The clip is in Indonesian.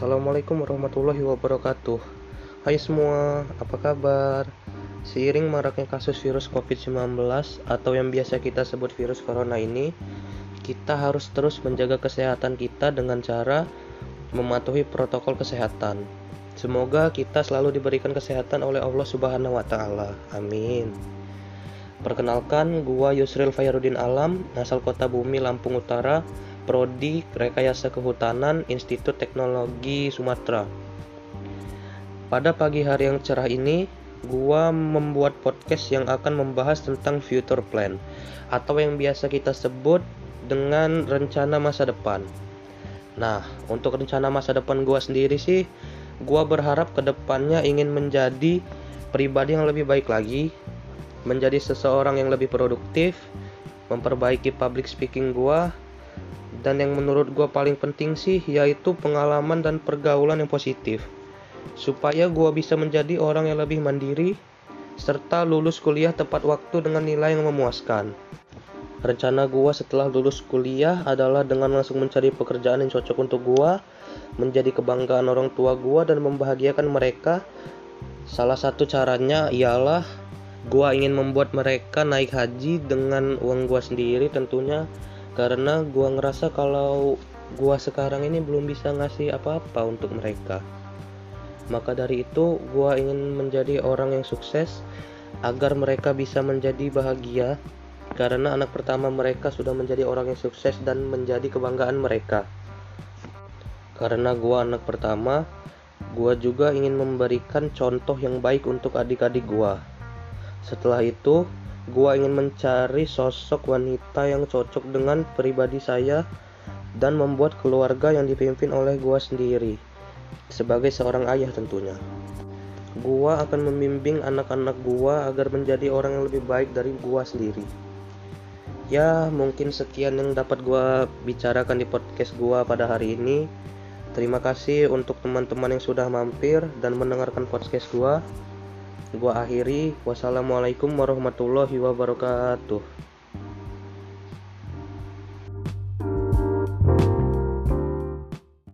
Assalamualaikum warahmatullahi wabarakatuh. Hai semua, apa kabar? Seiring maraknya kasus virus COVID-19 atau yang biasa kita sebut virus corona ini, kita harus terus menjaga kesehatan kita dengan cara mematuhi protokol kesehatan. Semoga kita selalu diberikan kesehatan oleh Allah Subhanahu wa taala. Amin. Perkenalkan, gua Yusril Fayaruddin Alam, asal Kota Bumi, Lampung Utara, Prodi Rekayasa Kehutanan Institut Teknologi Sumatera. Pada pagi hari yang cerah ini, gua membuat podcast yang akan membahas tentang future plan atau yang biasa kita sebut dengan rencana masa depan. Nah, untuk rencana masa depan gua sendiri sih, gua berharap ke depannya ingin menjadi pribadi yang lebih baik lagi, menjadi seseorang yang lebih produktif, memperbaiki public speaking gua, dan yang menurut gue paling penting sih yaitu pengalaman dan pergaulan yang positif. Supaya gue bisa menjadi orang yang lebih mandiri serta lulus kuliah tepat waktu dengan nilai yang memuaskan. Rencana gue setelah lulus kuliah adalah dengan langsung mencari pekerjaan yang cocok untuk gue menjadi kebanggaan orang tua gue dan membahagiakan mereka. Salah satu caranya ialah gue ingin membuat mereka naik haji dengan uang gue sendiri tentunya karena gua ngerasa kalau gua sekarang ini belum bisa ngasih apa-apa untuk mereka. Maka dari itu gua ingin menjadi orang yang sukses agar mereka bisa menjadi bahagia. Karena anak pertama mereka sudah menjadi orang yang sukses dan menjadi kebanggaan mereka. Karena gua anak pertama gua juga ingin memberikan contoh yang baik untuk adik-adik gua. Setelah itu Gua ingin mencari sosok wanita yang cocok dengan pribadi saya dan membuat keluarga yang dipimpin oleh gua sendiri. Sebagai seorang ayah tentunya. Gua akan membimbing anak-anak gua agar menjadi orang yang lebih baik dari gua sendiri. Ya, mungkin sekian yang dapat gua bicarakan di podcast gua pada hari ini. Terima kasih untuk teman-teman yang sudah mampir dan mendengarkan podcast gua. Gua akhiri. Wassalamualaikum warahmatullahi wabarakatuh.